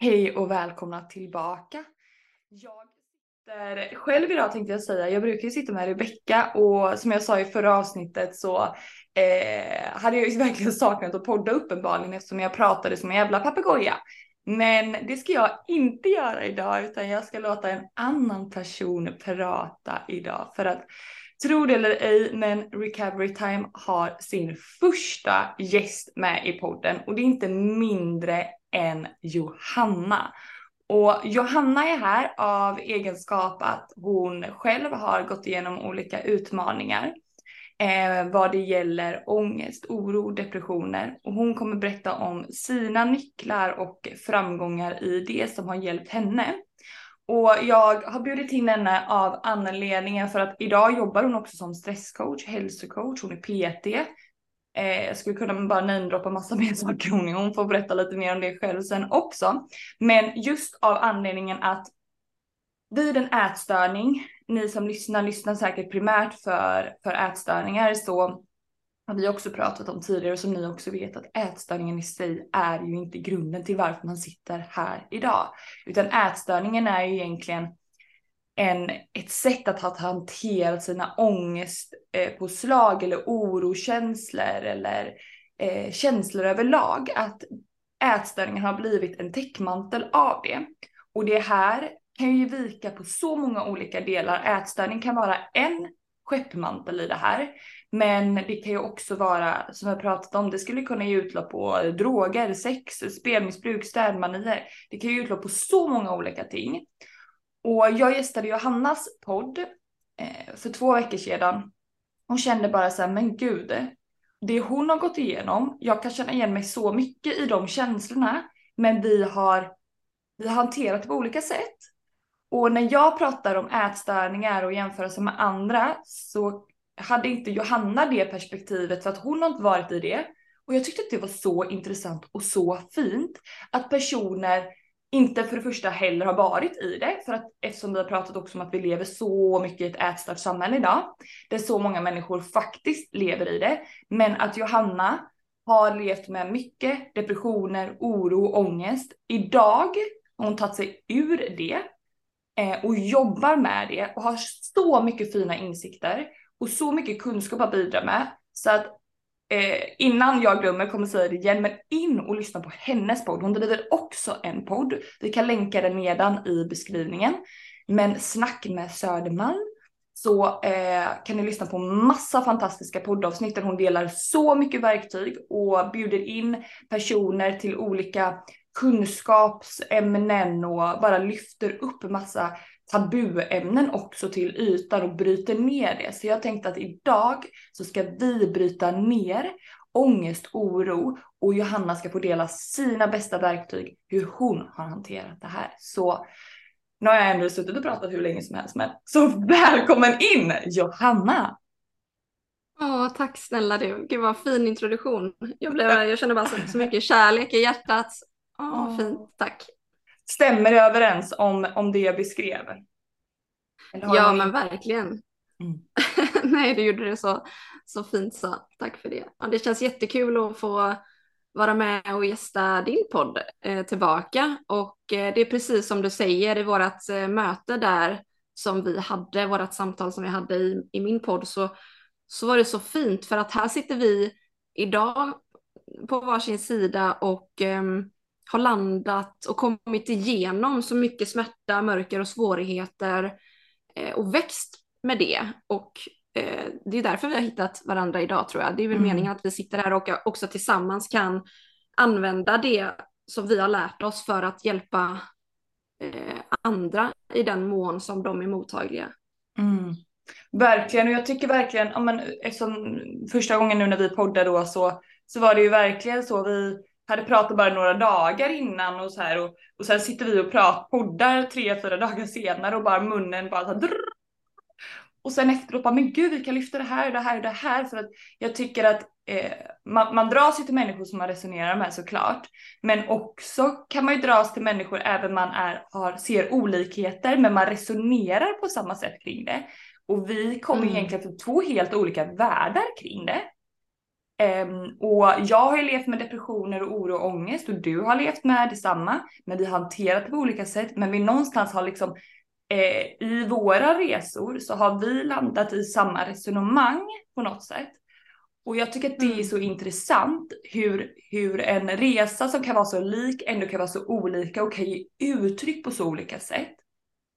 Hej och välkomna tillbaka. Jag sitter själv idag tänkte jag säga. Jag brukar ju sitta med Rebecka och som jag sa i förra avsnittet så eh, hade jag ju verkligen saknat att podda uppenbarligen eftersom jag pratade som en jävla papegoja. Men det ska jag inte göra idag utan jag ska låta en annan person prata idag för att Tro det eller ej, men Recovery Time har sin första gäst med i podden och det är inte mindre än Johanna. Och Johanna är här av egenskap att hon själv har gått igenom olika utmaningar eh, vad det gäller ångest, oro, depressioner. Och hon kommer berätta om sina nycklar och framgångar i det som har hjälpt henne. Och jag har bjudit in henne av anledningen för att idag jobbar hon också som stresscoach, hälsocoach, hon är PT. Eh, jag skulle kunna bara namedroppa massa mer saker hon. Hon får berätta lite mer om det själv sen också. Men just av anledningen att vid en ätstörning, ni som lyssnar lyssnar säkert primärt för, för ätstörningar så har vi också pratat om tidigare som ni också vet att ätstörningen i sig är ju inte grunden till varför man sitter här idag. Utan ätstörningen är ju egentligen en, ett sätt att ha hanterat sina ångestpåslag eh, eller orokänslor eller eh, känslor överlag. Att ätstörningen har blivit en täckmantel av det. Och det här kan ju vika på så många olika delar. Ätstörning kan vara en skeppmantel i det här. Men det kan ju också vara, som jag pratat om, det skulle kunna ge utlopp på droger, sex, spelmissbruk, städmanier. Det kan ge utlopp på så många olika ting. Och jag gästade Johannas podd eh, för två veckor sedan Hon kände bara så här, men gud, det hon har gått igenom, jag kan känna igen mig så mycket i de känslorna, men vi har, vi har hanterat det på olika sätt. Och när jag pratar om ätstörningar och jämförelse med andra så hade inte Johanna det perspektivet för att hon har inte varit i det. Och jag tyckte att det var så intressant och så fint att personer inte för det första heller har varit i det, för att eftersom vi har pratat också om att vi lever så mycket i ett ätstört samhälle idag, där så många människor faktiskt lever i det, men att Johanna har levt med mycket depressioner, oro, ångest. Idag har hon tagit sig ur det eh, och jobbar med det och har så mycket fina insikter och så mycket kunskap att bidra med så att eh, innan jag glömmer kommer säga det igen, men in och lyssna på hennes podd. Hon driver också en podd. Vi kan länka den nedan i beskrivningen. Men Snack med Södermalm så eh, kan ni lyssna på massa fantastiska poddavsnitt där hon delar så mycket verktyg och bjuder in personer till olika kunskapsämnen och bara lyfter upp massa tabuämnen också till ytan och bryter ner det. Så jag tänkte att idag så ska vi bryta ner ångest, oro och Johanna ska få dela sina bästa verktyg hur hon har hanterat det här. Så nu har jag ändå suttit och pratat hur länge som helst men så välkommen in Johanna! Åh, tack snälla du. Gud vad fin introduktion. Jag, blev, jag känner bara så, så mycket kärlek i hjärtat. Åh, fint, tack. Stämmer överens om, om det jag beskrev? Ja, men verkligen. Mm. Nej, du gjorde det så, så fint så. Tack för det. Ja, det känns jättekul att få vara med och gästa din podd eh, tillbaka. Och eh, det är precis som du säger i vårt eh, möte där som vi hade, vårt samtal som vi hade i, i min podd, så, så var det så fint för att här sitter vi idag på varsin sida och um, har landat och kommit igenom så mycket smärta, mörker och svårigheter eh, och växt med det. Och eh, det är därför vi har hittat varandra idag tror jag. Det är väl mm. meningen att vi sitter här och också tillsammans kan använda det som vi har lärt oss för att hjälpa eh, andra i den mån som de är mottagliga. Mm. Verkligen, och jag tycker verkligen, ja, men, eftersom första gången nu när vi poddade då så, så var det ju verkligen så vi hade pratat bara några dagar innan och så här och, och sen sitter vi och pratar, poddar tre, fyra dagar senare och bara munnen bara så här, drrr. Och sen efteråt bara, men gud vi kan lyfta det här och det här och det här för att jag tycker att eh, man, man dras ju till människor som man resonerar med såklart. Men också kan man ju dras till människor även man är, har, ser olikheter men man resonerar på samma sätt kring det. Och vi kommer mm. egentligen från två helt olika världar kring det. Um, och jag har ju levt med depressioner och oro och ångest och du har levt med detsamma. Men vi har hanterat det på olika sätt. Men vi någonstans har liksom eh, i våra resor så har vi landat i samma resonemang på något sätt. Och jag tycker att det är mm. så intressant hur, hur en resa som kan vara så lik ändå kan vara så olika och kan ge uttryck på så olika sätt.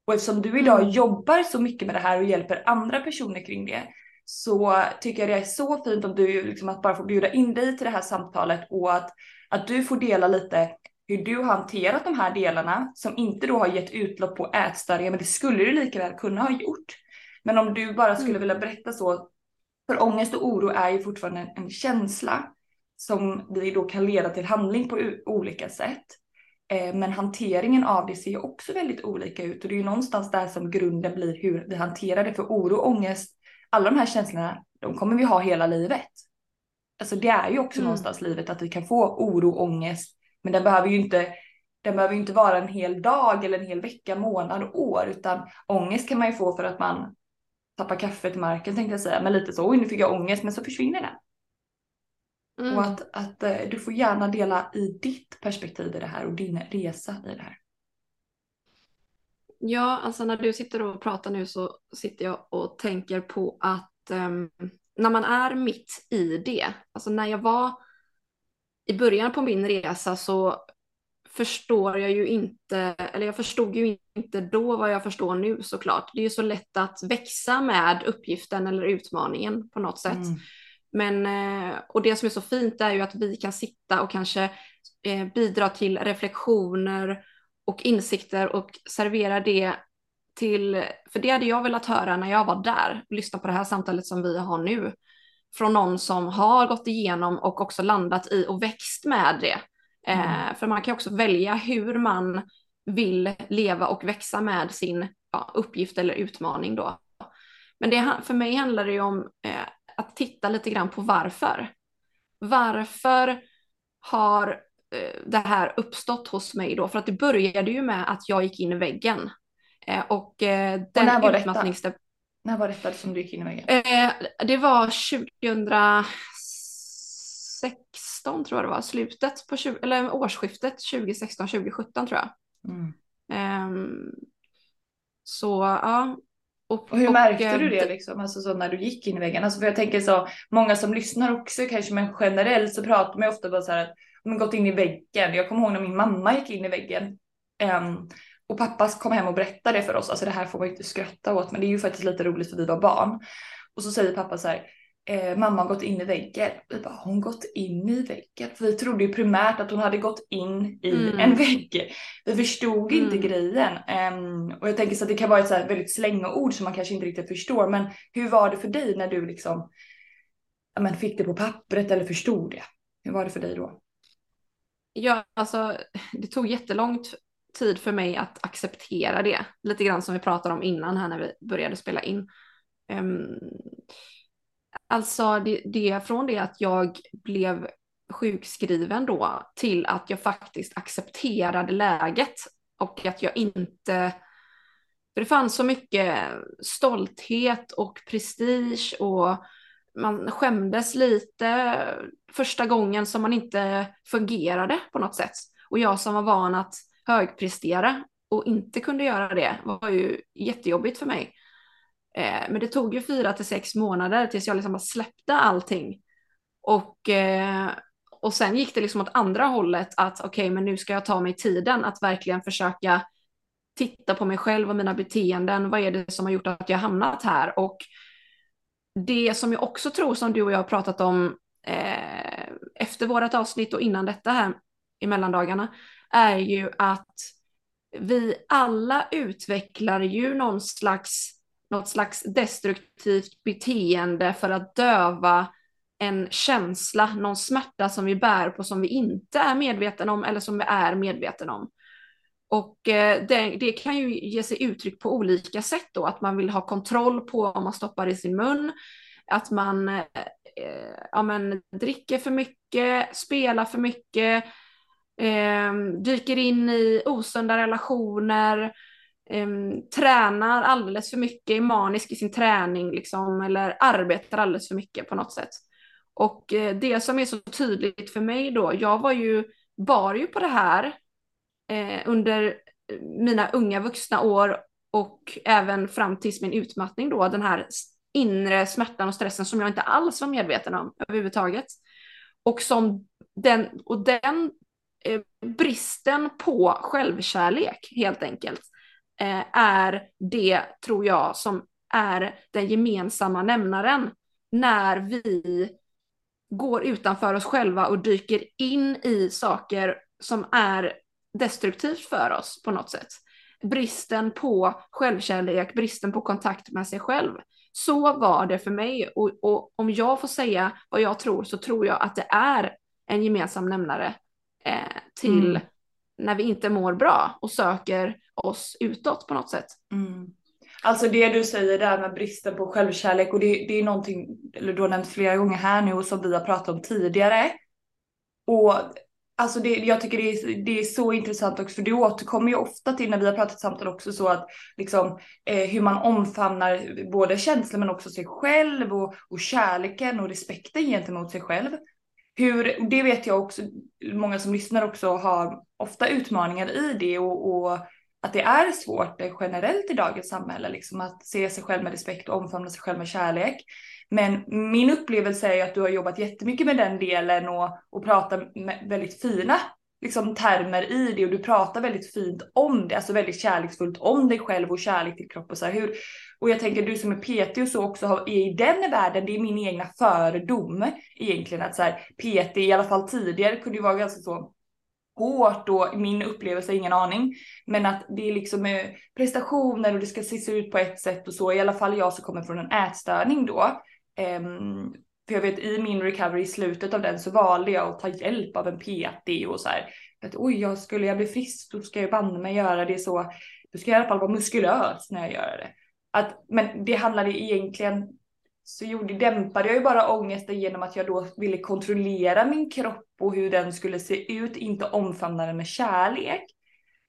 Och eftersom du idag mm. jobbar så mycket med det här och hjälper andra personer kring det så tycker jag det är så fint om du liksom att bara få bjuda in dig till det här samtalet och att, att du får dela lite hur du har hanterat de här delarna som inte då har gett utlopp på ätstörningar, men det skulle du lika väl kunna ha gjort. Men om du bara skulle mm. vilja berätta så, för ångest och oro är ju fortfarande en, en känsla som vi då kan leda till handling på olika sätt. Eh, men hanteringen av det ser ju också väldigt olika ut och det är ju någonstans där som grunden blir hur vi hanterar det. För oro och ångest, alla de här känslorna, de kommer vi ha hela livet. Alltså det är ju också mm. någonstans livet att vi kan få oro, ångest, men den behöver ju inte den behöver inte vara en hel dag eller en hel vecka, månad, år, utan ångest kan man ju få för att man tappar kaffet i marken tänkte jag säga, men lite så, oj nu fick jag ångest, men så försvinner den. Mm. Och att, att uh, du får gärna dela i ditt perspektiv i det här och din resa i det här. Ja, alltså när du sitter och pratar nu så sitter jag och tänker på att um, när man är mitt i det, alltså när jag var i början på min resa så förstår jag ju inte, eller jag förstod ju inte då vad jag förstår nu såklart. Det är ju så lätt att växa med uppgiften eller utmaningen på något sätt. Mm. Men, eh, och det som är så fint är ju att vi kan sitta och kanske eh, bidra till reflektioner och insikter och servera det till, för det hade jag velat höra när jag var där, lyssna på det här samtalet som vi har nu, från någon som har gått igenom och också landat i och växt med det. Eh, mm. för man kan också välja hur man vill leva och växa med sin ja, uppgift eller utmaning då. Men det, för mig handlar det ju om eh, att titta lite grann på varför. Varför har eh, det här uppstått hos mig då? För att det började ju med att jag gick in i väggen. Eh, och eh, den och när var detta? När var detta som du gick in i väggen? Eh, det var 2016 tror jag det var, slutet på 20, eller årsskiftet 2016-2017 tror jag. Mm. Um, så ja, och, och hur märkte och, du det liksom, alltså så när du gick in i väggen? Alltså för jag tänker så, många som lyssnar också kanske, men generellt så pratar man ju ofta bara så här att gått in i väggen. Jag kommer ihåg när min mamma gick in i väggen. Um, och pappa kom hem och berättade det för oss. Alltså det här får man ju inte skratta åt, men det är ju faktiskt lite roligt för vi var barn. Och så säger pappa så här, eh, mamma har gått in i väggen. Vi bara, har hon gått in i väggen? För vi trodde ju primärt att hon hade gått in i mm. en vägg. Vi förstod mm. inte grejen. Um, och jag tänker så att det kan vara ett så här väldigt slängeord som man kanske inte riktigt förstår. Men hur var det för dig när du liksom ja, men fick det på pappret eller förstod det? Hur var det för dig då? Ja, alltså det tog jättelång tid för mig att acceptera det. Lite grann som vi pratade om innan här när vi började spela in. Um, Alltså det, det från det att jag blev sjukskriven då till att jag faktiskt accepterade läget och att jag inte för det fanns så mycket stolthet och prestige och man skämdes lite första gången som man inte fungerade på något sätt. Och jag som var van att högprestera och inte kunde göra det var ju jättejobbigt för mig. Eh, men det tog ju fyra till sex månader tills jag liksom bara släppte allting. Och, eh, och sen gick det liksom åt andra hållet att okej, okay, men nu ska jag ta mig tiden att verkligen försöka titta på mig själv och mina beteenden. Vad är det som har gjort att jag hamnat här? Och det som jag också tror som du och jag har pratat om eh, efter vårat avsnitt och innan detta här i mellandagarna är ju att vi alla utvecklar ju någon slags något slags destruktivt beteende för att döva en känsla, någon smärta som vi bär på som vi inte är medvetna om eller som vi är medvetna om. Och eh, det, det, kan ju ge sig uttryck på olika sätt då, att man vill ha kontroll på vad man stoppar i sin mun, att man eh, ja, men, dricker för mycket, spelar för mycket, eh, dyker in i osunda relationer, eh, tränar alldeles för mycket, är manisk i sin träning liksom, eller arbetar alldeles för mycket på något sätt. Och eh, det som är så tydligt för mig då, jag var ju, bar ju på det här eh, under mina unga vuxna år och även fram tills min utmattning då, den här inre smärtan och stressen som jag inte alls var medveten om överhuvudtaget. Och, som den, och den eh, bristen på självkärlek helt enkelt eh, är det, tror jag, som är den gemensamma nämnaren när vi går utanför oss själva och dyker in i saker som är destruktivt för oss på något sätt. Bristen på självkärlek, bristen på kontakt med sig själv. Så var det för mig och, och om jag får säga vad jag tror så tror jag att det är en gemensam nämnare eh, till mm. när vi inte mår bra och söker oss utåt på något sätt. Mm. Alltså det du säger där med bristen på självkärlek och det, det är någonting, eller du har nämnt flera gånger här nu och som vi har pratat om tidigare. Och alltså det, jag tycker det är, det är så intressant också för det återkommer ju ofta till när vi har pratat samtal också så att liksom eh, hur man omfamnar både känslor men också sig själv och, och kärleken och respekten gentemot sig själv. Hur, det vet jag också, många som lyssnar också har ofta utmaningar i det och, och att det är svårt eh, generellt i dagens samhälle, liksom att se sig själv med respekt och omfamna sig själv med kärlek. Men min upplevelse är ju att du har jobbat jättemycket med den delen och, och pratar med väldigt fina liksom, termer i det och du pratar väldigt fint om det, alltså väldigt kärleksfullt om dig själv och kärlek till kropp och så här. Hur, och jag tänker du som är PT och så också har, är i den världen, det är min egna fördom egentligen att så här, PT i alla fall tidigare kunde ju vara ganska så hårt och min upplevelse, ingen aning. Men att det är liksom eh, prestationer och det ska se ut på ett sätt och så. I alla fall jag som kommer från en ätstörning då. Um, för jag vet i min recovery i slutet av den så valde jag att ta hjälp av en PT och så här. Att oj, jag skulle jag bli frisk då ska jag banne mig göra det så. Då ska jag i alla fall vara muskulös när jag gör det. Att, men det handlade egentligen så gjorde, dämpade jag ju bara ångesten genom att jag då ville kontrollera min kropp och hur den skulle se ut, inte omfamna den med kärlek.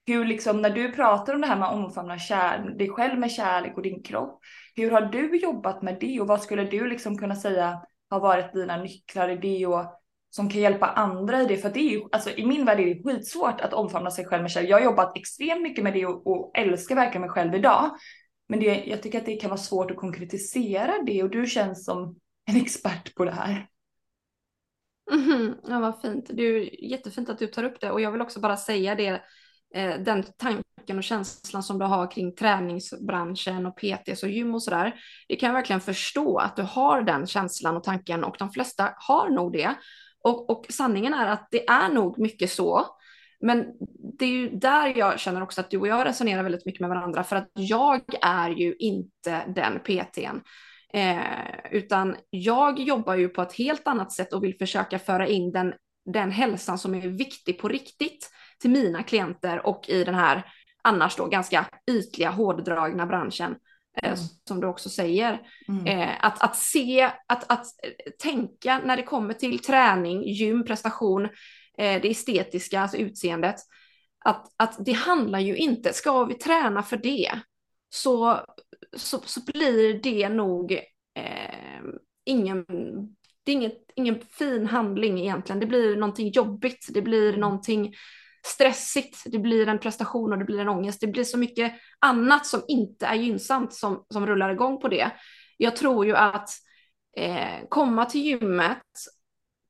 Hur liksom när du pratar om det här med att omfamna kär, dig själv med kärlek och din kropp, hur har du jobbat med det och vad skulle du liksom kunna säga har varit dina nycklar i det och som kan hjälpa andra i det? För det är ju, alltså i min värld är det skitsvårt att omfamna sig själv med kärlek. Jag har jobbat extremt mycket med det och, och älskar verkligen mig själv idag. Men det, jag tycker att det kan vara svårt att konkretisera det och du känns som en expert på det här. Mm, ja, vad fint. Det är jättefint att du tar upp det och jag vill också bara säga det, eh, den tanken och känslan som du har kring träningsbranschen och PTs och gym och sådär. Det kan jag verkligen förstå att du har den känslan och tanken och de flesta har nog det. Och, och sanningen är att det är nog mycket så. Men det är ju där jag känner också att du och jag resonerar väldigt mycket med varandra för att jag är ju inte den PTn. Eh, utan jag jobbar ju på ett helt annat sätt och vill försöka föra in den, den hälsan som är viktig på riktigt till mina klienter och i den här annars då ganska ytliga, hårdragna branschen. Eh, mm. Som du också säger. Mm. Eh, att, att se, att, att tänka när det kommer till träning, gym, prestation, eh, det estetiska, alltså utseendet. Att, att det handlar ju inte, ska vi träna för det så, så, så blir det nog eh, ingen, det är inget, ingen fin handling egentligen. Det blir någonting jobbigt, det blir mm. någonting stressigt, det blir en prestation och det blir en ångest. Det blir så mycket annat som inte är gynnsamt som, som rullar igång på det. Jag tror ju att eh, komma till gymmet,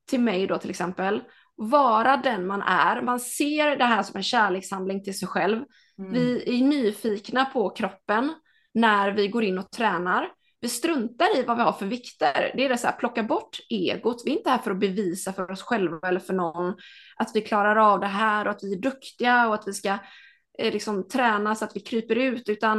till mig då till exempel, vara den man är. Man ser det här som en kärlekshandling till sig själv. Mm. Vi är nyfikna på kroppen när vi går in och tränar. Vi struntar i vad vi har för vikter. Det är det så här, plocka bort egot. Vi är inte här för att bevisa för oss själva eller för någon att vi klarar av det här och att vi är duktiga och att vi ska eh, liksom, träna så att vi kryper ut, utan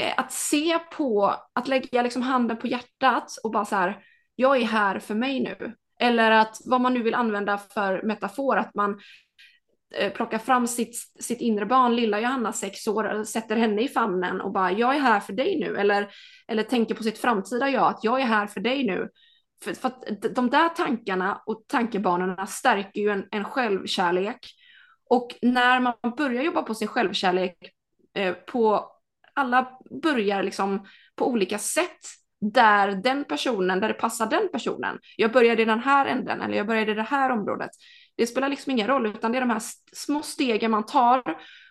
eh, att se på, att lägga liksom, handen på hjärtat och bara så här, jag är här för mig nu. Eller att vad man nu vill använda för metafor, att man Eh, plockar fram sitt, sitt inre barn, lilla Johanna, sex år, sätter henne i famnen och bara jag är här för dig nu. Eller, eller tänker på sitt framtida jag, att jag är här för dig nu. För, för att de där tankarna och tankebanorna stärker ju en, en självkärlek. Och när man börjar jobba på sin självkärlek, eh, på alla börjar liksom på olika sätt där den personen, där det passar den personen. Jag började i den här änden eller jag började i det här området. Det spelar liksom ingen roll, utan det är de här små stegen man tar.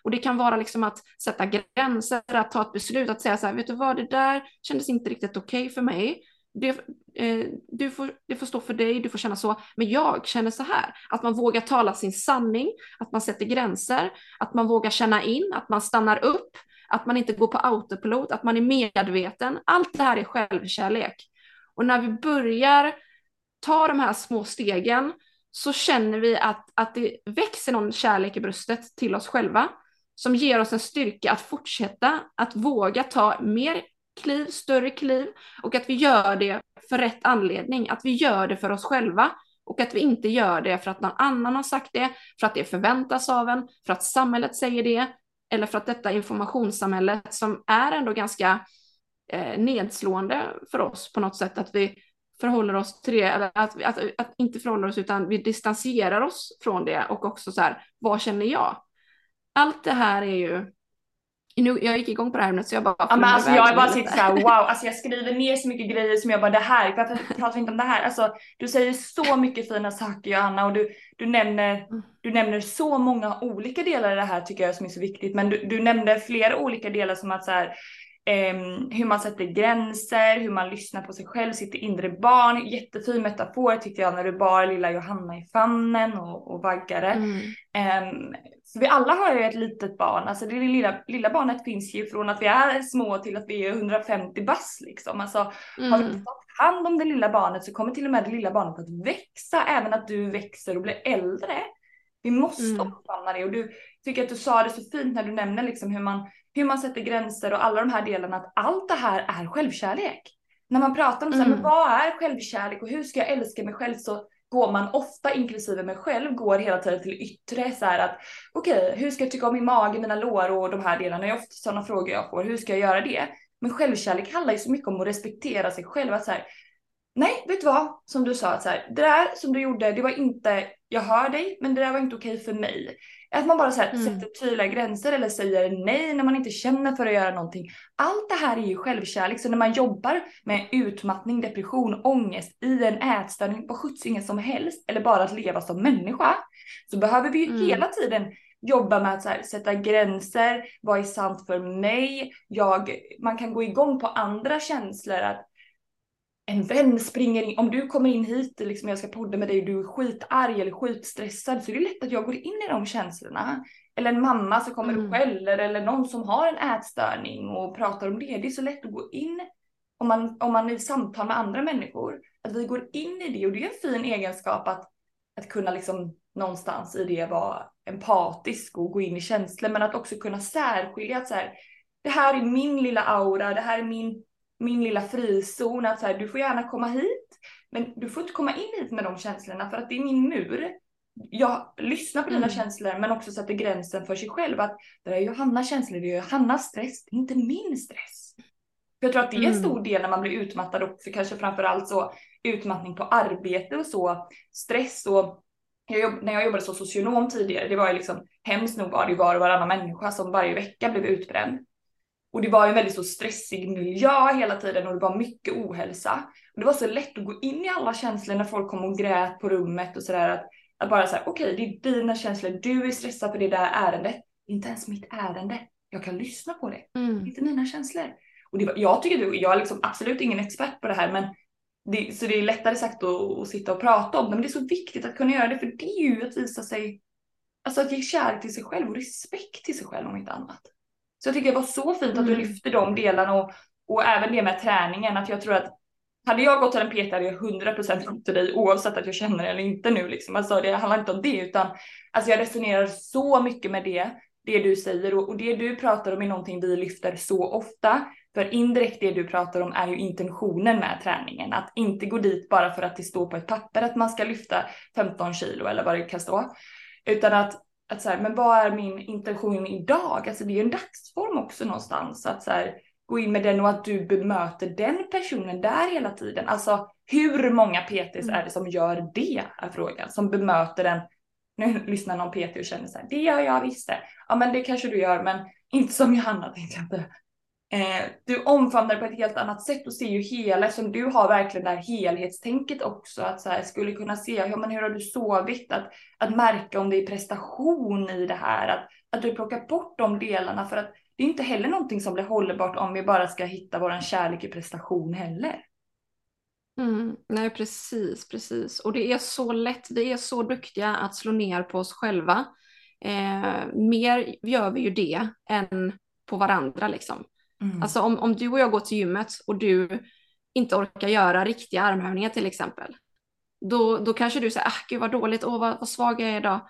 Och det kan vara liksom att sätta gränser, att ta ett beslut, att säga så här, vet du vad, det där kändes inte riktigt okej okay för mig. Det, eh, du får, det får stå för dig, du får känna så, men jag känner så här. Att man vågar tala sin sanning, att man sätter gränser, att man vågar känna in, att man stannar upp, att man inte går på autopilot, att man är medveten. Allt det här är självkärlek. Och när vi börjar ta de här små stegen så känner vi att, att det växer någon kärlek i bröstet till oss själva som ger oss en styrka att fortsätta, att våga ta mer kliv, större kliv och att vi gör det för rätt anledning, att vi gör det för oss själva och att vi inte gör det för att någon annan har sagt det, för att det förväntas av en, för att samhället säger det eller för att detta informationssamhället som är ändå ganska eh, nedslående för oss på något sätt, att vi förhåller oss till det, eller att, att, att inte förhåller oss utan vi distanserar oss från det och också så här, vad känner jag? Allt det här är ju nu, jag gick igång på det här ämnet så jag bara ja, men alltså Jag bara sitter såhär wow, alltså jag skriver ner så mycket grejer som jag bara det här, varför pratar vi inte om det här? Alltså du säger så mycket fina saker Johanna och du, du, nämner, mm. du nämner så många olika delar i det här tycker jag som är så viktigt men du, du nämnde flera olika delar som att så här, Um, hur man sätter gränser, hur man lyssnar på sig själv, sitt inre barn. Jättefin metafor tyckte jag när du bar lilla Johanna i famnen och, och vaggade. Mm. Um, så vi alla har ju ett litet barn, alltså det lilla, lilla barnet finns ju från att vi är små till att vi är 150 bass liksom. Alltså mm. har vi inte tagit hand om det lilla barnet så kommer till och med det lilla barnet att växa, även att du växer och blir äldre. Vi måste mm. omfamna det och du tycker att du sa det så fint när du nämner liksom hur man hur man sätter gränser och alla de här delarna, att allt det här är självkärlek. När man pratar om så här, mm. men vad är självkärlek och hur ska jag älska mig själv så går man ofta, inklusive mig själv, går hela tiden till yttre så här att okej, okay, hur ska jag tycka om min mage, mina lår och de här delarna? Det är ofta sådana frågor jag får. Hur ska jag göra det? Men självkärlek handlar ju så mycket om att respektera sig själv. Att så här, nej, vet du vad? Som du sa, att så här, det där som du gjorde, det var inte, jag hör dig, men det där var inte okej för mig. Att man bara så här, mm. sätter tydliga gränser eller säger nej när man inte känner för att göra någonting. Allt det här är ju självkärlek. Så när man jobbar med utmattning, depression, ångest i en ätstörning på skjutsingen som helst eller bara att leva som människa så behöver vi ju mm. hela tiden jobba med att här, sätta gränser, vad är sant för mig? Jag, man kan gå igång på andra känslor. Att en vän springer in, om du kommer in hit, liksom jag ska podda med dig och du är skitarg eller skitstressad så är det lätt att jag går in i de känslorna. Eller en mamma som kommer mm. och skäller eller någon som har en ätstörning och pratar om det. Det är så lätt att gå in om man, om man är i samtal med andra människor. Att vi går in i det och det är en fin egenskap att, att kunna liksom någonstans i det vara empatisk och gå in i känslor men att också kunna särskilja att så här, det här är min lilla aura, det här är min min lilla frizon att så här, du får gärna komma hit, men du får inte komma in hit med de känslorna för att det är min mur. Jag lyssnar på dina mm. känslor men också sätter gränsen för sig själv att det är Johannas känslor, det är Johannas stress, det är inte min stress. För jag tror att det är en mm. stor del när man blir utmattad och för kanske framförallt så utmattning på arbete och så, stress och jag när jag jobbade som socionom tidigare, det var ju liksom hemskt nog var det var och varannan människa som varje vecka blev utbränd. Och det var en väldigt så stressig miljö hela tiden och det var mycket ohälsa. Och det var så lätt att gå in i alla känslor när folk kom och grät på rummet och sådär. Att, att bara säga okej okay, det är dina känslor, du är stressad för det där ärendet. Det är inte ens mitt ärende. Jag kan lyssna på det. Mm. Inte mina känslor. Och det var, jag tycker du, jag är liksom absolut ingen expert på det här men det, så det är lättare sagt att, att sitta och prata om det. Men det är så viktigt att kunna göra det för det är ju att visa sig, alltså att ge kärlek till sig själv och respekt till sig själv om inte annat. Så jag tycker det var så fint att du mm. lyfte de delarna och, och även det med träningen. Att jag tror att hade jag gått till en PT hade jag 100% gått till dig oavsett att jag känner det eller inte nu. Liksom. Alltså, det handlar inte om det utan alltså, jag resonerar så mycket med det, det du säger och, och det du pratar om är någonting vi lyfter så ofta. För indirekt det du pratar om är ju intentionen med träningen. Att inte gå dit bara för att det står på ett papper att man ska lyfta 15 kilo eller vad det kan stå. Utan att att så här, men vad är min intention idag? Alltså det är ju en dagsform också någonstans att så här, gå in med den och att du bemöter den personen där hela tiden. Alltså hur många PTs mm. är det som gör det? Är frågan. Som bemöter den. Nu lyssnar någon PT och känner så här, det gör jag visst det. Ja men det kanske du gör men inte som Johanna tänkte jag inte. Eh, du omfamnar det på ett helt annat sätt och ser ju hela, eftersom du har verkligen det här helhetstänket också. Att så här, skulle kunna se, ja men hur har du sovit? Att, att märka om det är prestation i det här. Att, att du plockar bort de delarna för att det är inte heller någonting som blir hållbart om vi bara ska hitta våran kärlek i prestation heller. Mm, nej, precis, precis. Och det är så lätt, vi är så duktiga att slå ner på oss själva. Eh, mer gör vi ju det än på varandra liksom. Mm. Alltså om, om du och jag går till gymmet och du inte orkar göra riktiga armhävningar till exempel. Då, då kanske du säger, ah, gud vad dåligt, åh vad, vad svag jag är idag.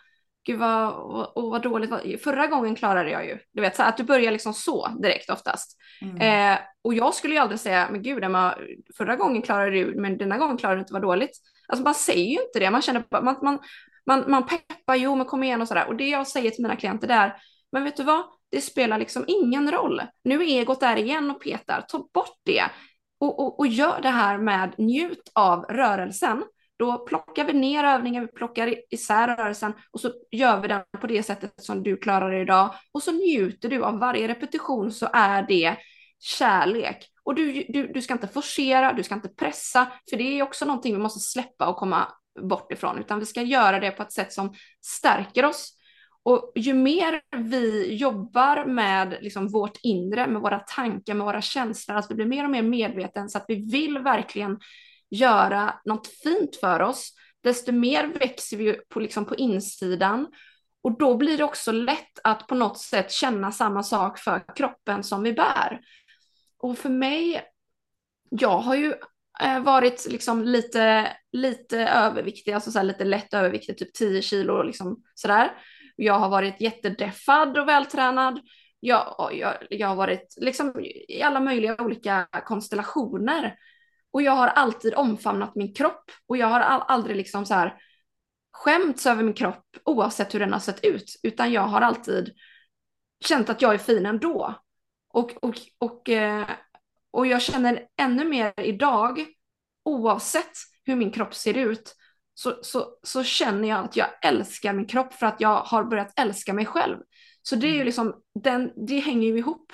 Gud vad, åh, vad dåligt, förra gången klarade jag ju. Du vet, så att du börjar liksom så direkt oftast. Mm. Eh, och jag skulle ju aldrig säga, men gud Emma, förra gången klarade du, men denna gången klarade du inte, vad dåligt. Alltså man säger ju inte det, man känner, man, man, man, man peppar, jo men kom igen och sådär. Och det jag säger till mina klienter där, men vet du vad, det spelar liksom ingen roll. Nu är egot där igen och petar, ta bort det. Och, och, och gör det här med njut av rörelsen. Då plockar vi ner övningen, vi plockar isär rörelsen och så gör vi den på det sättet som du klarar det idag. Och så njuter du av varje repetition så är det kärlek. Och du, du, du ska inte forcera, du ska inte pressa, för det är också någonting vi måste släppa och komma bort ifrån, utan vi ska göra det på ett sätt som stärker oss. Och ju mer vi jobbar med liksom vårt inre, med våra tankar, med våra känslor, att vi blir mer och mer medveten så att vi vill verkligen göra något fint för oss, desto mer växer vi på, liksom på insidan. Och då blir det också lätt att på något sätt känna samma sak för kroppen som vi bär. Och för mig, jag har ju eh, varit liksom lite, lite överviktig, alltså så lite lätt överviktig, typ 10 kilo liksom sådär. Jag har varit jättedeffad och vältränad. Jag, jag, jag har varit liksom i alla möjliga olika konstellationer. Och jag har alltid omfamnat min kropp och jag har all, aldrig liksom så här skämts över min kropp oavsett hur den har sett ut, utan jag har alltid känt att jag är fin ändå. Och, och, och, eh, och jag känner ännu mer idag, oavsett hur min kropp ser ut, så, så, så känner jag att jag älskar min kropp för att jag har börjat älska mig själv. Så det är ju mm. liksom, den, det hänger ju ihop.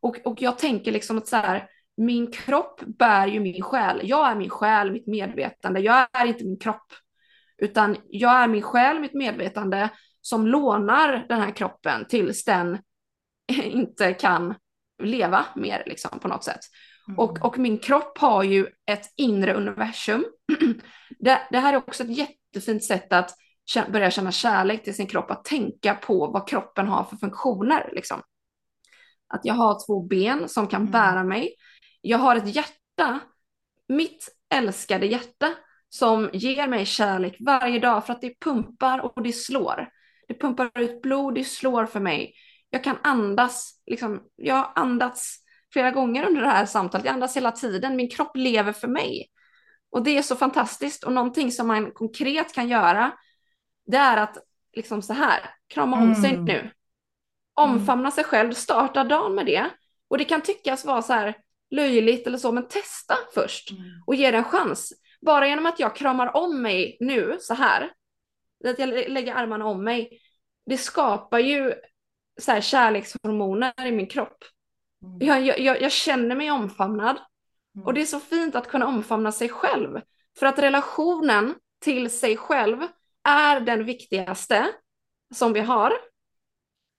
Och, och jag tänker liksom att så här, min kropp bär ju min själ. Jag är min själ, mitt medvetande. Jag är inte min kropp. Utan jag är min själ, mitt medvetande som lånar den här kroppen tills den inte kan leva mer liksom, på något sätt. Mm. Och, och min kropp har ju ett inre universum. det, det här är också ett jättefint sätt att börja känna kärlek till sin kropp, att tänka på vad kroppen har för funktioner. Liksom. Att jag har två ben som kan mm. bära mig. Jag har ett hjärta, mitt älskade hjärta, som ger mig kärlek varje dag för att det pumpar och det slår. Det pumpar ut blod, det slår för mig. Jag kan andas, liksom, jag har andats flera gånger under det här samtalet. Jag andas hela tiden. Min kropp lever för mig. Och det är så fantastiskt. Och någonting som man konkret kan göra, det är att liksom så här, krama om mm. sig nu. Omfamna mm. sig själv, starta dagen med det. Och det kan tyckas vara så här löjligt eller så, men testa först mm. och ge det en chans. Bara genom att jag kramar om mig nu så här, att jag lägger armarna om mig, det skapar ju så här kärlekshormoner i min kropp. Mm. Jag, jag, jag känner mig omfamnad. Mm. Och det är så fint att kunna omfamna sig själv. För att relationen till sig själv är den viktigaste som vi har.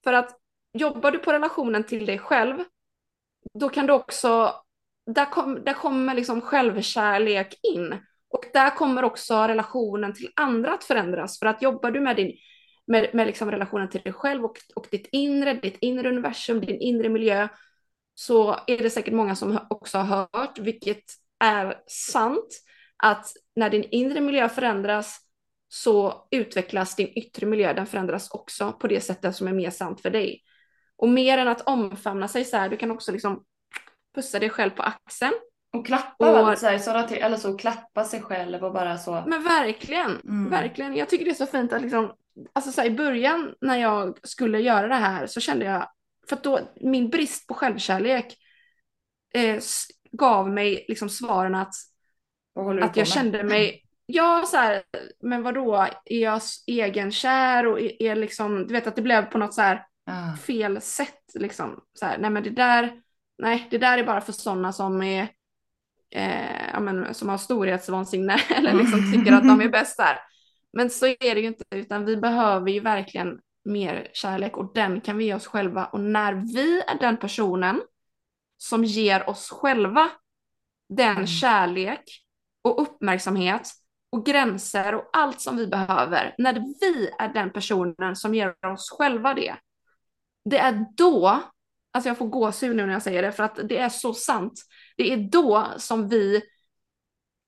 För att jobbar du på relationen till dig själv, då kan du också, där, kom, där kommer liksom självkärlek in. Och där kommer också relationen till andra att förändras. För att jobbar du med, din, med, med liksom relationen till dig själv och, och ditt inre, ditt inre universum, din inre miljö, så är det säkert många som också har hört, vilket är sant, att när din inre miljö förändras så utvecklas din yttre miljö, den förändras också på det sättet som är mer sant för dig. Och mer än att omfamna sig så här, du kan också liksom pussa dig själv på axeln. Och klappa och, så här, så till, eller så klappa sig själv och bara så. Men verkligen, mm. verkligen. Jag tycker det är så fint att liksom, alltså så här, i början när jag skulle göra det här så kände jag för att då, min brist på självkärlek eh, gav mig liksom svaren att, att jag kände mig, ja så här, men vadå, är jag egenkär och är, är liksom, du vet att det blev på något så här ah. fel sätt liksom. Så här, nej men det där, nej, det där är bara för sådana som är eh, ja, men, som har storhetsvansinne eller liksom tycker att de är bäst där. Men så är det ju inte, utan vi behöver ju verkligen mer kärlek och den kan vi ge oss själva. Och när vi är den personen som ger oss själva den mm. kärlek och uppmärksamhet och gränser och allt som vi behöver, när vi är den personen som ger oss själva det, det är då, alltså jag får gåshud nu när jag säger det för att det är så sant, det är då som vi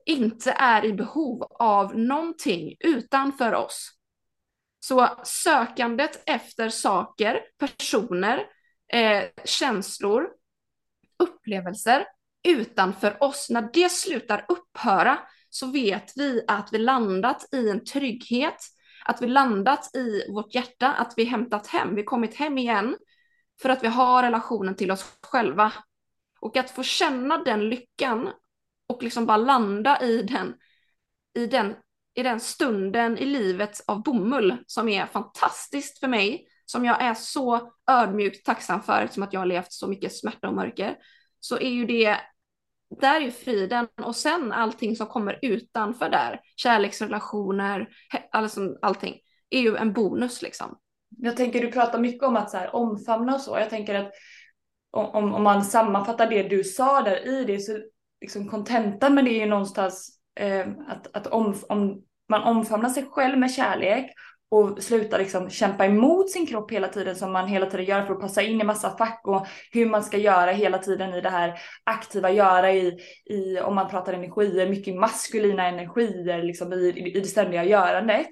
inte är i behov av någonting utanför oss. Så sökandet efter saker, personer, eh, känslor, upplevelser utanför oss, när det slutar upphöra så vet vi att vi landat i en trygghet, att vi landat i vårt hjärta, att vi hämtat hem, vi kommit hem igen för att vi har relationen till oss själva. Och att få känna den lyckan och liksom bara landa i den, i den, i den stunden i livet av bomull som är fantastiskt för mig, som jag är så ödmjukt tacksam för eftersom att jag har levt så mycket smärta och mörker, så är ju det där är friden och sen allting som kommer utanför där, kärleksrelationer, alltså allting, är ju en bonus liksom. Jag tänker du pratar mycket om att så här, omfamna och så. Jag tänker att om, om man sammanfattar det du sa där i det så liksom kontentan med det är ju någonstans eh, att, att om, om man omfamnar sig själv med kärlek och slutar liksom kämpa emot sin kropp hela tiden som man hela tiden gör för att passa in i massa fack och hur man ska göra hela tiden i det här aktiva göra i, i om man pratar energier, mycket maskulina energier liksom i, i det ständiga görandet.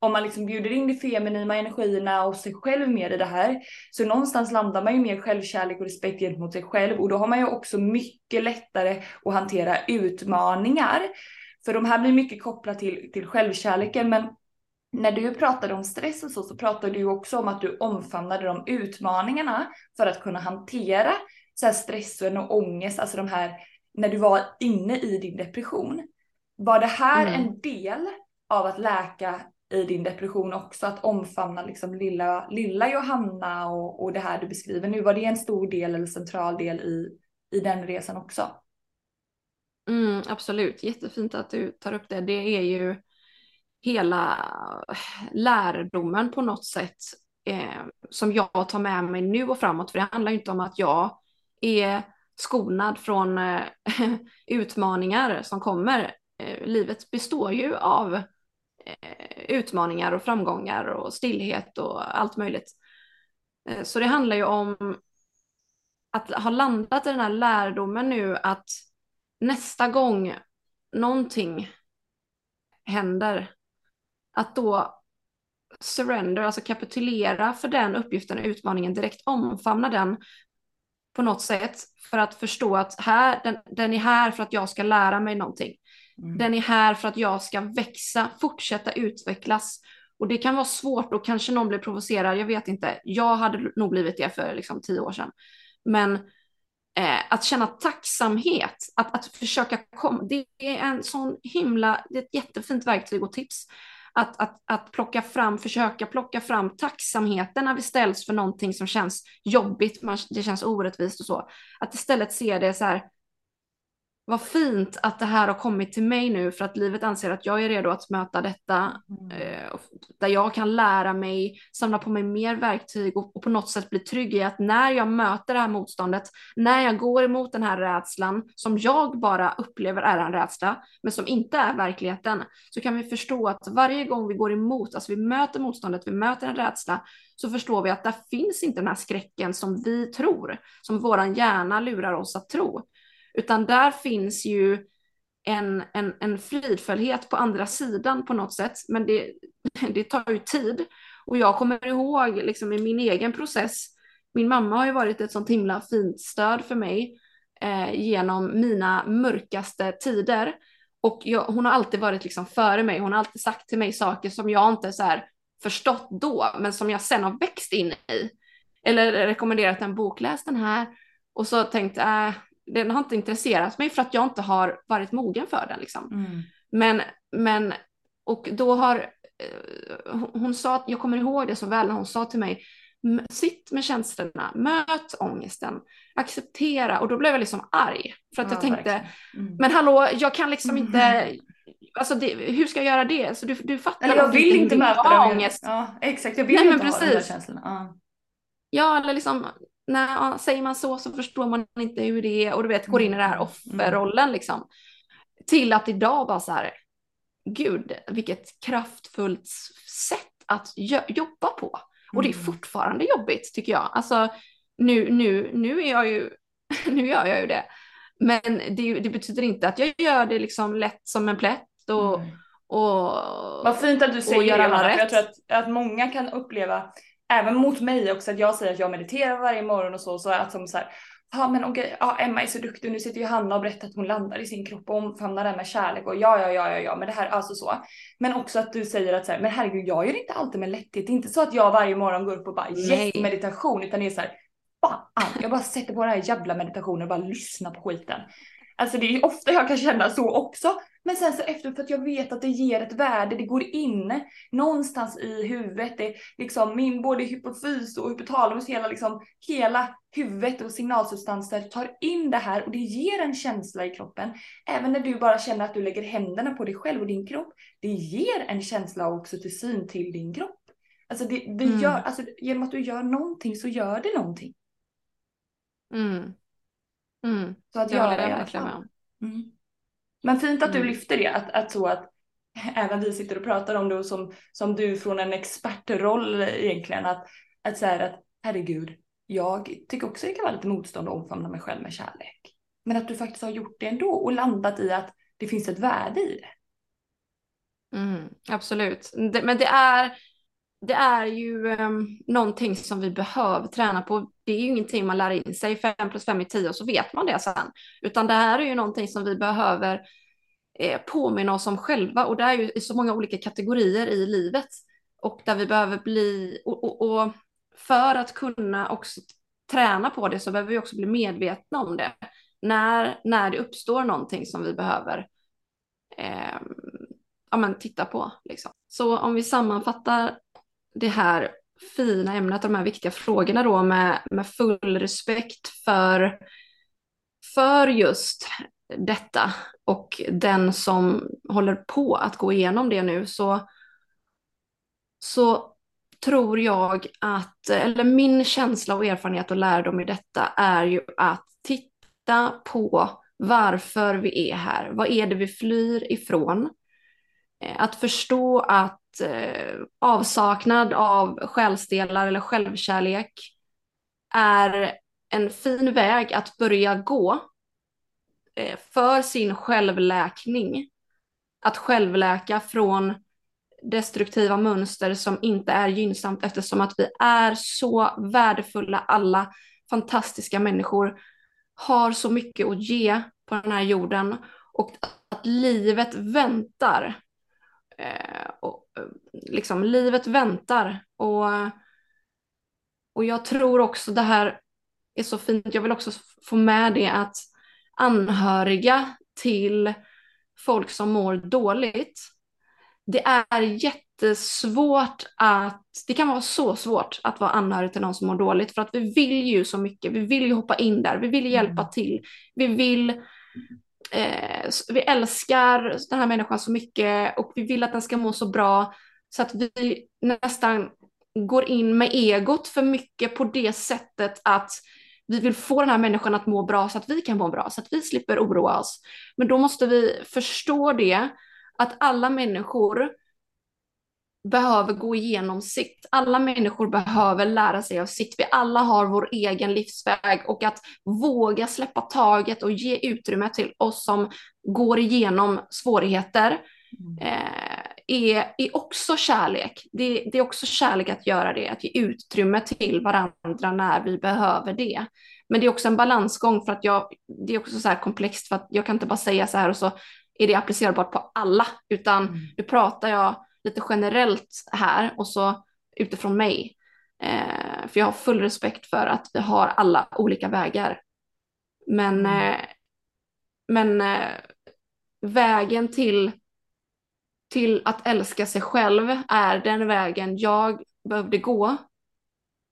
Om man liksom bjuder in de feminina energierna och sig själv mer i det här så någonstans landar man ju mer självkärlek och respekt gentemot sig själv och då har man ju också mycket lättare att hantera utmaningar. För de här blir mycket kopplat till, till självkärleken men när du pratade om stress och så, så pratade du också om att du omfamnade de utmaningarna för att kunna hantera så här stressen och ångest, alltså de här när du var inne i din depression. Var det här mm. en del av att läka i din depression också, att omfamna liksom lilla, lilla Johanna och, och det här du beskriver nu? Var det en stor del eller central del i, i den resan också? Mm, absolut, jättefint att du tar upp det. Det är ju hela eh, lärdomen på något sätt eh, som jag tar med mig nu och framåt. För det handlar ju inte om att jag är skonad från eh, utmaningar som kommer. Eh, livet består ju av eh, utmaningar och framgångar och stillhet och allt möjligt. Eh, så det handlar ju om att ha landat i den här lärdomen nu att nästa gång någonting händer att då surrender, alltså kapitulera för den uppgiften och utmaningen, direkt omfamna den på något sätt för att förstå att här, den, den är här för att jag ska lära mig någonting. Mm. Den är här för att jag ska växa, fortsätta utvecklas. Och det kan vara svårt och kanske någon blir provocerad, jag vet inte. Jag hade nog blivit det för liksom tio år sedan. Men eh, att känna tacksamhet, att, att försöka komma, det är en sån himla, det är ett jättefint verktyg och tips att, att, att plocka fram, försöka plocka fram tacksamheten när vi ställs för någonting som känns jobbigt, man, det känns orättvist och så. Att istället se det så här, vad fint att det här har kommit till mig nu för att livet anser att jag är redo att möta detta. Mm. Eh, där jag kan lära mig, samla på mig mer verktyg och, och, på något sätt bli trygg i att när jag möter det här motståndet, när jag går emot den här rädslan som jag bara upplever är en rädsla, men som inte är verkligheten, så kan vi förstå att varje gång vi går emot, alltså vi möter motståndet, vi möter en rädsla, så förstår vi att där finns inte den här skräcken som vi tror, som våran hjärna lurar oss att tro. Utan där finns ju en, en, en fridfullhet på andra sidan på något sätt. Men det, det tar ju tid. Och jag kommer ihåg liksom i min egen process, min mamma har ju varit ett sånt himla fint stöd för mig eh, genom mina mörkaste tider. Och jag, hon har alltid varit liksom före mig, hon har alltid sagt till mig saker som jag inte så här förstått då, men som jag sen har växt in i. Eller rekommenderat en bok, läs den här. Och så tänkte jag, äh, den har inte intresserat mig för att jag inte har varit mogen för den. Liksom. Mm. Men, men, och då har, eh, hon sa jag kommer ihåg det så väl när hon sa till mig, sitt med känslorna, möt ångesten, acceptera. Och då blev jag liksom arg. För att ja, jag tänkte, mm. men hallå, jag kan liksom mm. inte, alltså det, hur ska jag göra det? Så du, du fattar. Eller jag vill inte möta den ångest. Ja, exakt, jag vill Nej, inte ha precis. de där känslorna. Ja. ja, eller liksom, när, säger man så så förstår man inte hur det är och du vet, går in i den här mm. offerrollen liksom. Till att idag bara så här, gud, vilket kraftfullt sätt att jobba på. Och det är mm. fortfarande jobbigt tycker jag. Alltså nu, nu, nu är jag ju, nu gör jag ju det. Men det, det, betyder inte att jag gör det liksom lätt som en plätt och, mm. och Vad fint att du säger det för jag tror att, att många kan uppleva, även mot mig också, att jag säger att jag mediterar varje morgon och så, så att som så här, ja men okej, ja, Emma är så duktig, nu sitter ju Hanna och berättar att hon landar i sin kropp och omfamnar den med kärlek och ja, ja, ja, ja, ja, men det här, alltså så. Men också att du säger att så här, men herregud, jag gör inte alltid med lätthet. Det är inte så att jag varje morgon går upp och bara yes, meditation, utan det är så här, fan, jag bara sätter på den här jävla meditationen och bara lyssnar på skiten. Alltså det är ofta jag kan känna så också. Men sen så efter för att jag vet att det ger ett värde, det går in någonstans i huvudet. Det liksom min både hypofys och hypotalamus, hela liksom hela huvudet och signalsubstanser tar in det här och det ger en känsla i kroppen. Även när du bara känner att du lägger händerna på dig själv och din kropp. Det ger en känsla också till syn till din kropp. Alltså, det, det mm. gör, alltså genom att du gör någonting så gör det någonting. Mm. Mm. Så att göra det i alla fall. Mm. Men fint att du mm. lyfter det, att, att så att även vi sitter och pratar om det och som, som du från en expertroll egentligen, att, att säga att herregud, jag tycker också det kan vara lite motstånd att omfamna mig själv med kärlek. Men att du faktiskt har gjort det ändå och landat i att det finns ett värde i det. Mm, absolut, det, men det är, det är ju um, någonting som vi behöver träna på. Det är ju ingenting man lär in sig, 5 plus 5 är 10 och så vet man det sen. Utan det här är ju någonting som vi behöver eh, påminna oss om själva och det är ju i så många olika kategorier i livet. Och där vi behöver bli, och, och, och för att kunna också träna på det så behöver vi också bli medvetna om det. När, när det uppstår någonting som vi behöver eh, ja, men titta på. Liksom. Så om vi sammanfattar det här fina ämnet, de här viktiga frågorna då med, med full respekt för, för just detta och den som håller på att gå igenom det nu så, så tror jag att, eller min känsla och erfarenhet och lärdom i detta är ju att titta på varför vi är här. Vad är det vi flyr ifrån? Eh, att förstå att eh, avsaknad av själsdelar eller självkärlek är en fin väg att börja gå eh, för sin självläkning. Att självläka från destruktiva mönster som inte är gynnsamt eftersom att vi är så värdefulla alla fantastiska människor har så mycket att ge på den här jorden och att livet väntar eh, och, eh, liksom livet väntar. Och, och jag tror också det här är så fint. Jag vill också få med det att anhöriga till folk som mår dåligt. Det är jättesvårt att, det kan vara så svårt att vara anhörig till någon som mår dåligt för att vi vill ju så mycket, vi vill ju hoppa in där, vi vill hjälpa mm. till, vi vill eh, vi älskar den här människan så mycket och vi vill att den ska må så bra så att vi nästan går in med egot för mycket på det sättet att vi vill få den här människan att må bra så att vi kan må bra, så att vi slipper oroa oss. Men då måste vi förstå det, att alla människor behöver gå igenom sitt. Alla människor behöver lära sig av sitt. Vi alla har vår egen livsväg och att våga släppa taget och ge utrymme till oss som går igenom svårigheter mm. eh, är, är också kärlek. Det, det, är också kärlek att göra det, att ge utrymme till varandra när vi behöver det. Men det är också en balansgång för att jag, det är också så här komplext för att jag kan inte bara säga så här och så är det applicerbart på alla, utan mm. nu pratar jag lite generellt här och så utifrån mig. Eh, för jag har full respekt för att vi har alla olika vägar. Men, mm. eh, men eh, vägen till, till att älska sig själv är den vägen jag behövde gå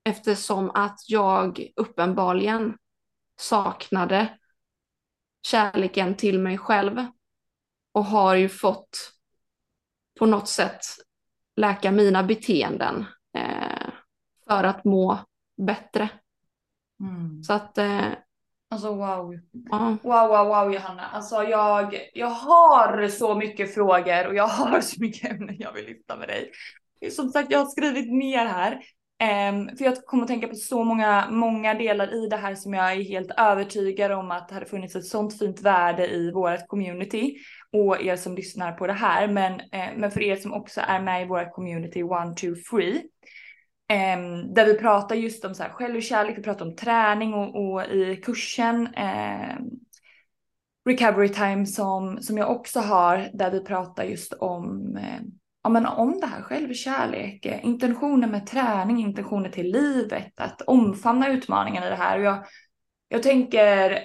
eftersom att jag uppenbarligen saknade kärleken till mig själv och har ju fått på något sätt läka mina beteenden eh, för att må bättre. Mm. Så att... Eh, alltså wow. Uh. Wow, wow, wow Johanna. Alltså jag, jag har så mycket frågor och jag har så mycket ämnen jag vill lyfta med dig. Som sagt, jag har skrivit ner här. Um, för jag kommer att tänka på så många, många delar i det här som jag är helt övertygad om att det hade funnits ett sånt fint värde i vårt community och er som lyssnar på det här. Men, eh, men för er som också är med i vår community one, two, three. Um, där vi pratar just om så här självkärlek, vi pratar om träning och, och i kursen eh, Recovery Time som, som jag också har där vi pratar just om eh, ja, men om det här självkärlek, eh, intentioner med träning, intentioner till livet, att omfamna utmaningen i det här. Och jag, jag tänker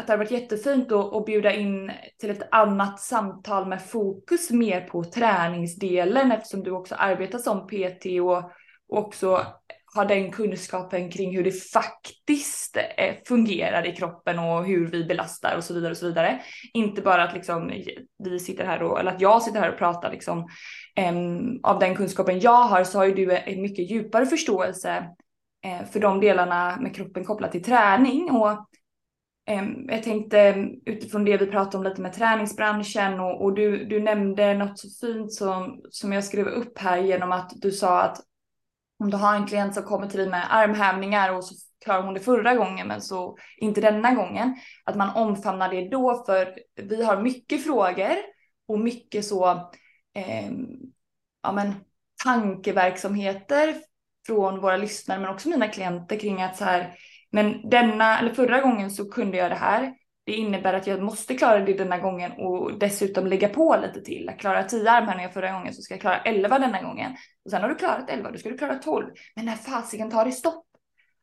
att det har varit jättefint att, att bjuda in till ett annat samtal med fokus mer på träningsdelen eftersom du också arbetar som PT och, och också har den kunskapen kring hur det faktiskt eh, fungerar i kroppen och hur vi belastar och så vidare och så vidare. Inte bara att liksom vi sitter här och, eller att jag sitter här och pratar liksom um, av den kunskapen jag har så har ju du en mycket djupare förståelse uh, för de delarna med kroppen kopplat till träning och jag tänkte utifrån det vi pratade om lite med träningsbranschen och, och du, du nämnde något så fint som, som jag skrev upp här genom att du sa att om du har en klient som kommer till dig med armhävningar och så klarar hon det förra gången men så inte denna gången. Att man omfamnar det då för vi har mycket frågor och mycket så eh, ja, men, tankeverksamheter från våra lyssnare men också mina klienter kring att så här men denna eller förra gången så kunde jag det här det innebär att jag måste klara det denna gången och dessutom lägga på lite till. Jag klarade 10 armhävningar förra gången så ska jag klara 11 denna gången. Och sen har du klarat 11, då ska du klara 12. Men när fasiken tar det stopp?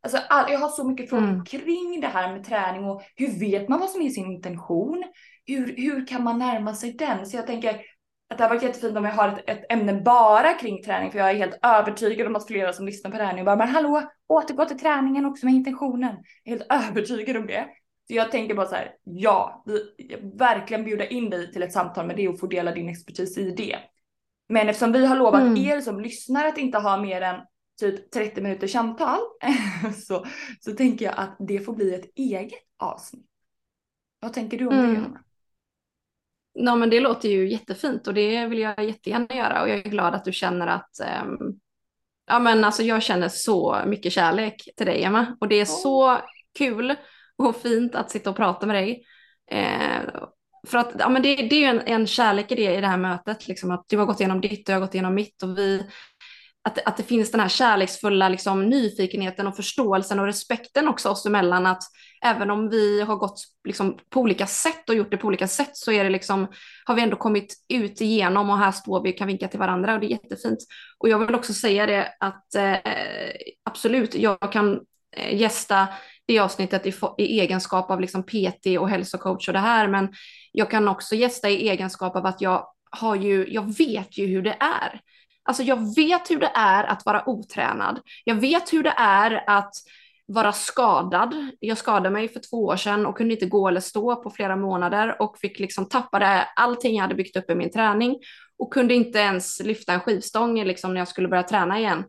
Alltså, all, jag har så mycket frågor mm. kring det här med träning och hur vet man vad som är sin intention? Hur, hur kan man närma sig den? Så jag tänker att det har varit jättefint om jag har ett, ett ämne bara kring träning för jag är helt övertygad om att flera som lyssnar på det här nu bara men hallå återgå till träningen också med intentionen. Jag är helt övertygad om det. Så jag tänker bara så här, ja, vi, verkligen bjuda in dig till ett samtal med det och få dela din expertis i det. Men eftersom vi har lovat mm. er som lyssnar att inte ha mer än typ 30 minuters samtal så, så tänker jag att det får bli ett eget avsnitt. Vad tänker du om mm. det Johanna? Ja, men det låter ju jättefint och det vill jag jättegärna göra och jag är glad att du känner att um, ja, men alltså jag känner så mycket kärlek till dig Emma och det är oh. så kul och fint att sitta och prata med dig. Eh, för att ja, men det, det är ju en, en kärlek i det, i det här mötet, liksom, att du har gått igenom ditt och jag har gått igenom mitt och vi, att, att det finns den här kärleksfulla liksom, nyfikenheten och förståelsen och respekten också oss emellan att även om vi har gått liksom, på olika sätt och gjort det på olika sätt så är det liksom, har vi ändå kommit ut igenom och här står vi och kan vinka till varandra och det är jättefint. Och jag vill också säga det att eh, absolut, jag kan eh, gästa det avsnittet i, i egenskap av liksom PT och hälsocoach och det här, men jag kan också gästa i egenskap av att jag har ju, jag vet ju hur det är. Alltså jag vet hur det är att vara otränad. Jag vet hur det är att vara skadad. Jag skadade mig för två år sedan och kunde inte gå eller stå på flera månader och fick liksom tappade allting jag hade byggt upp i min träning och kunde inte ens lyfta en skivstång liksom när jag skulle börja träna igen.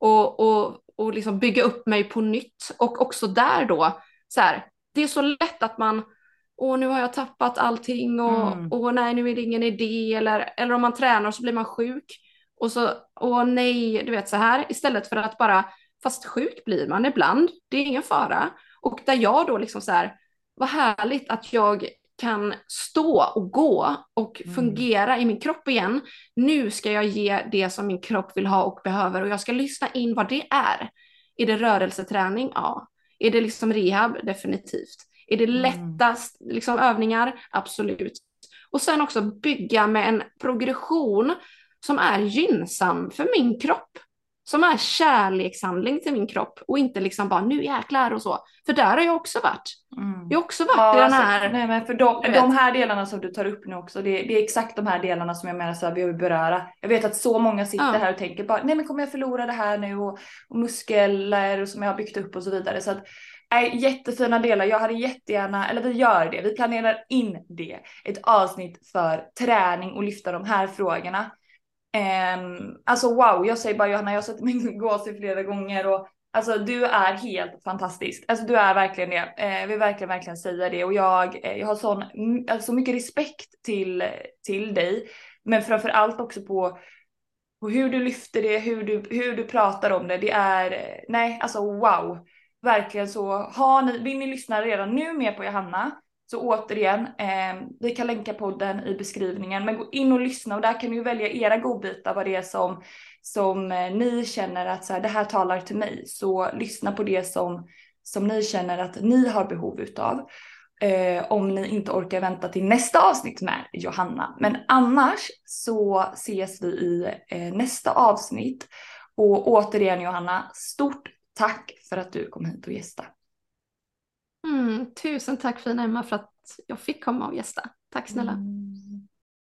Och, och och liksom bygga upp mig på nytt. Och också där då, så här, det är så lätt att man, åh nu har jag tappat allting och mm. åh nej nu är det ingen idé eller, eller om man tränar så blir man sjuk och så, åh nej, du vet så här, istället för att bara, fast sjuk blir man ibland, det är ingen fara. Och där jag då liksom så här, vad härligt att jag kan stå och gå och mm. fungera i min kropp igen. Nu ska jag ge det som min kropp vill ha och behöver och jag ska lyssna in vad det är. Är det rörelseträning? Ja. Är det liksom rehab? Definitivt. Är det mm. lättast liksom, övningar? Absolut. Och sen också bygga med en progression som är gynnsam för min kropp. som är kärlekshandling till min kropp och inte liksom bara nu jäklar och så. För där har jag också varit. Mm. Jag har också varit ja, i den alltså, här... nej men för de, de här delarna som du tar upp nu också, det, det är exakt de här delarna som jag menar så här, vi vill beröra. Jag vet att så många sitter ja. här och tänker bara, nej men kommer jag förlora det här nu och, och muskler som jag har byggt upp och så vidare. Så att, Nej, jättefina delar. Jag hade jättegärna, eller vi gör det, vi planerar in det. Ett avsnitt för träning och lyfta de här frågorna. Um, alltså wow, jag säger bara Johanna, jag har sett min gåshud flera gånger och alltså du är helt fantastisk. Alltså du är verkligen det. Uh, jag vill verkligen, verkligen säga det och jag, uh, jag har sån, mm, alltså mycket respekt till, till dig, men framför allt också på, på hur du lyfter det, hur du, hur du pratar om det. Det är, eh, nej, alltså wow. Verkligen så, har ni, vill ni lyssna redan nu mer på Johanna så återigen, eh, vi kan länka podden i beskrivningen, men gå in och lyssna och där kan ni ju välja era godbitar vad det är som, som eh, ni känner att så här, det här talar till mig. Så lyssna på det som, som ni känner att ni har behov utav. Eh, om ni inte orkar vänta till nästa avsnitt med Johanna. Men annars så ses vi i eh, nästa avsnitt. Och återigen Johanna, stort tack för att du kom hit och gästade. Mm, tusen tack fina Emma för att jag fick komma och gästa. Tack snälla. Mm.